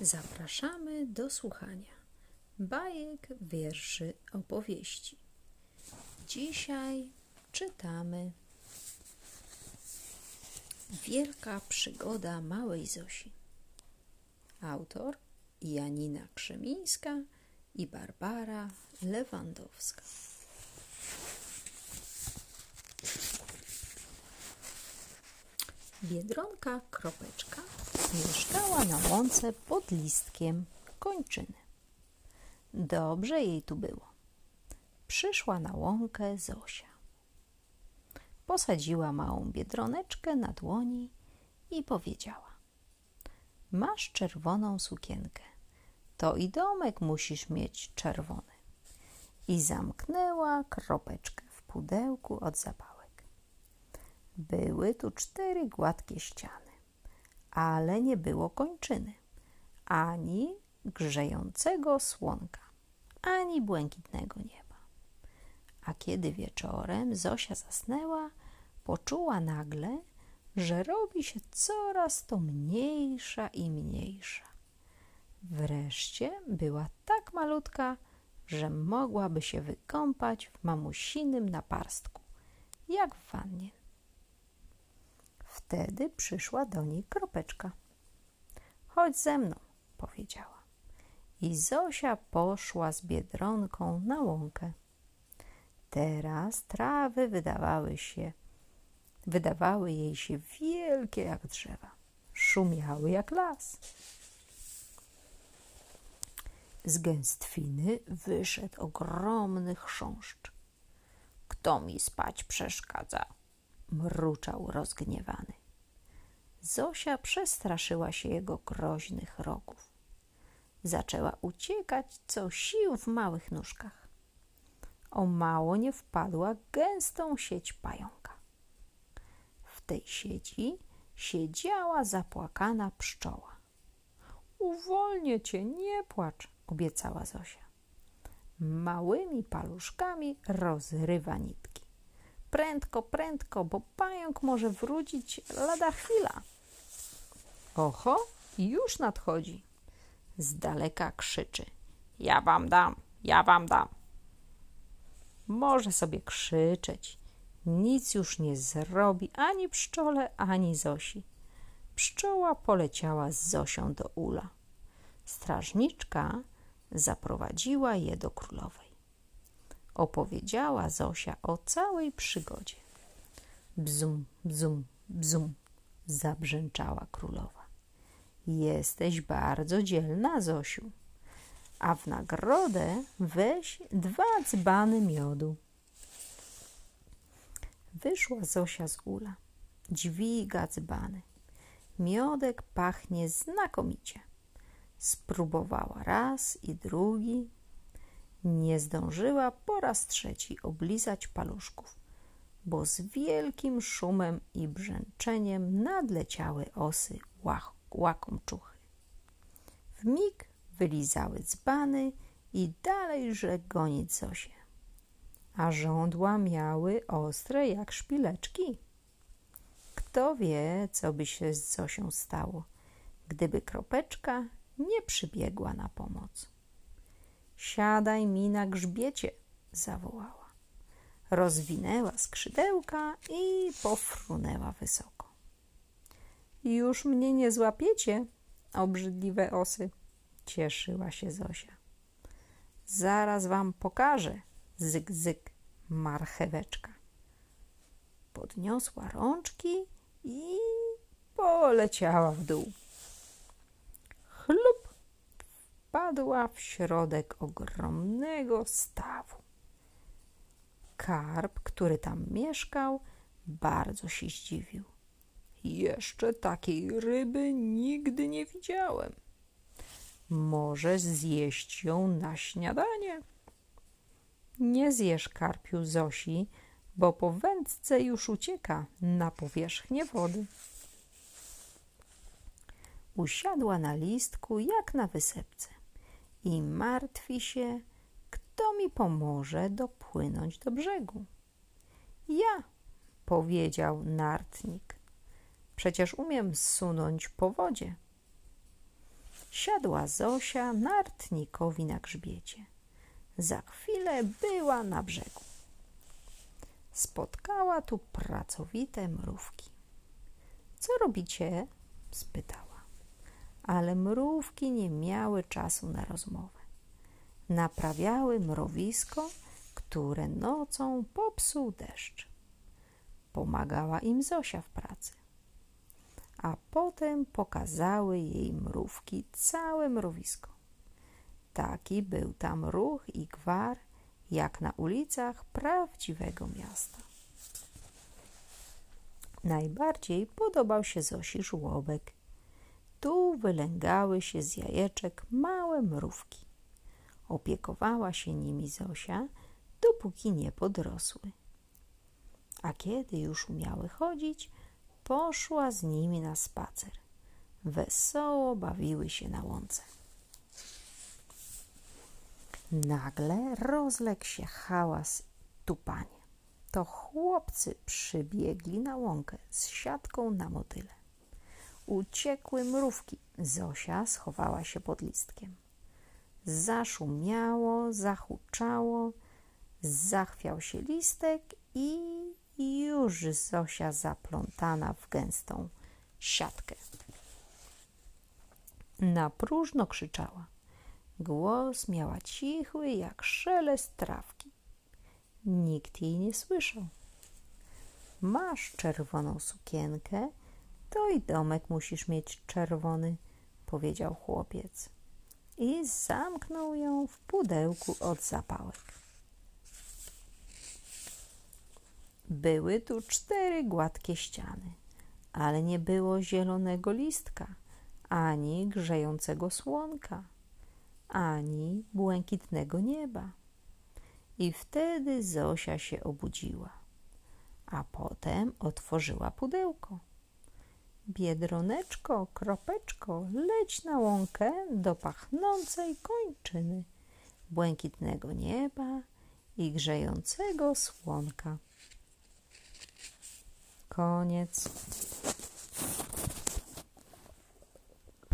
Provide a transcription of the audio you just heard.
Zapraszamy do słuchania bajek, wierszy, opowieści. Dzisiaj czytamy Wielka przygoda małej Zosi. Autor Janina Krzemińska i Barbara Lewandowska. Biedronka Kropeczka mieszkała na łące pod listkiem kończyny. Dobrze jej tu było. Przyszła na łąkę Zosia. Posadziła małą biedroneczkę na dłoni i powiedziała: Masz czerwoną sukienkę, to i domek musisz mieć czerwony. I zamknęła kropeczkę w pudełku od zapałek. Były tu cztery gładkie ściany, ale nie było kończyny, ani grzejącego słonka, ani błękitnego nieba. A kiedy wieczorem Zosia zasnęła, poczuła nagle, że robi się coraz to mniejsza i mniejsza. Wreszcie była tak malutka, że mogłaby się wykąpać w mamusinym naparstku, jak w wannie. Wtedy przyszła do niej kropeczka. Chodź ze mną, powiedziała. I Zosia poszła z biedronką na łąkę. Teraz trawy wydawały się, wydawały jej się wielkie jak drzewa, szumiały jak las. Z gęstwiny wyszedł ogromny chrząszcz. Kto mi spać przeszkadza? mruczał rozgniewany. Zosia przestraszyła się jego groźnych rogów. Zaczęła uciekać co sił w małych nóżkach. O mało nie wpadła gęstą sieć pająka. W tej sieci siedziała zapłakana pszczoła. Uwolnię cię, nie płacz, obiecała Zosia. Małymi paluszkami rozrywa nitki. Prędko, prędko, bo pająk może wrócić lada chwila. Oho, już nadchodzi. Z daleka krzyczy. Ja wam dam, ja wam dam. Może sobie krzyczeć. Nic już nie zrobi ani pszczole, ani Zosi. Pszczoła poleciała z Zosią do ula. Strażniczka zaprowadziła je do królowej. Opowiedziała Zosia o całej przygodzie. Bzum, bzum, bzum, zabrzęczała królowa. Jesteś bardzo dzielna, Zosiu, a w nagrodę weź dwa dzbany miodu. Wyszła Zosia z ula, dźwiga dzbany. Miodek pachnie znakomicie. Spróbowała raz i drugi. Nie zdążyła po raz trzeci oblizać paluszków, bo z wielkim szumem i brzęczeniem nadleciały osy łakomczuchy. W mig wylizały dzbany i dalejże gonić Zosię. A żądła miały ostre jak szpileczki. Kto wie, co by się z Zosią stało, gdyby kropeczka nie przybiegła na pomoc. Siadaj mi na grzbiecie, zawołała. Rozwinęła skrzydełka i pofrunęła wysoko. Już mnie nie złapiecie, obrzydliwe osy, cieszyła się Zosia. Zaraz wam pokażę, zyk, zyk, marcheweczka. Podniosła rączki i poleciała w dół. Wpadła w środek ogromnego stawu. Karp, który tam mieszkał, bardzo się zdziwił. Jeszcze takiej ryby nigdy nie widziałem. Może zjeść ją na śniadanie? Nie zjesz karpiu Zosi, bo po wędce już ucieka na powierzchnię wody. Usiadła na listku jak na wysepce i martwi się, kto mi pomoże dopłynąć do brzegu. Ja, powiedział nartnik. Przecież umiem zsunąć po wodzie. siadła Zosia nartnikowi na grzbiecie. Za chwilę była na brzegu. Spotkała tu pracowite mrówki. Co robicie? spytała. Ale mrówki nie miały czasu na rozmowę. Naprawiały mrowisko, które nocą popsuł deszcz. Pomagała im Zosia w pracy. A potem pokazały jej mrówki całe mrowisko. Taki był tam ruch i gwar, jak na ulicach prawdziwego miasta. Najbardziej podobał się Zosi żłobek. Tu wylęgały się z jajeczek małe mrówki. Opiekowała się nimi Zosia, dopóki nie podrosły. A kiedy już umiały chodzić, poszła z nimi na spacer. Wesoło bawiły się na łące. Nagle rozległ się hałas tupanie. To chłopcy przybiegli na łąkę z siatką na motyle. Uciekły mrówki. Zosia schowała się pod listkiem. Zaszumiało, zahuczało, zachwiał się listek i już Zosia zaplątana w gęstą siatkę. Na próżno krzyczała. Głos miała cichły jak szelest trawki. Nikt jej nie słyszał. Masz czerwoną sukienkę, to i domek musisz mieć czerwony, powiedział chłopiec. I zamknął ją w pudełku od zapałek. Były tu cztery gładkie ściany, ale nie było zielonego listka, ani grzejącego słonka ani błękitnego nieba. I wtedy Zosia się obudziła, a potem otworzyła pudełko. Biedroneczko, kropeczko, leć na łąkę do pachnącej kończyny, błękitnego nieba i grzejącego słonka. Koniec.